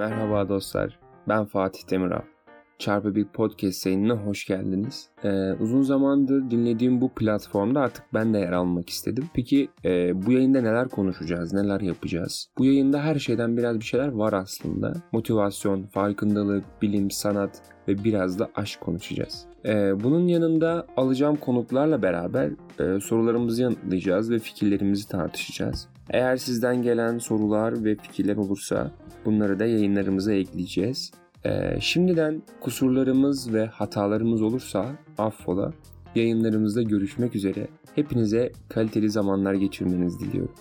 Merhaba dostlar, ben Fatih Demiral. Çarpı bir podcast yayınına hoş geldiniz. Ee, uzun zamandır dinlediğim bu platformda artık ben de yer almak istedim. Peki e, bu yayında neler konuşacağız, neler yapacağız? Bu yayında her şeyden biraz bir şeyler var aslında. Motivasyon, farkındalık, bilim, sanat ve biraz da aşk konuşacağız. Ee, bunun yanında alacağım konuklarla beraber e, sorularımızı yanıtlayacağız ve fikirlerimizi tartışacağız. Eğer sizden gelen sorular ve fikirler olursa bunları da yayınlarımıza ekleyeceğiz. Ee, şimdiden kusurlarımız ve hatalarımız olursa affola. Yayınlarımızda görüşmek üzere. Hepinize kaliteli zamanlar geçirmenizi diliyorum.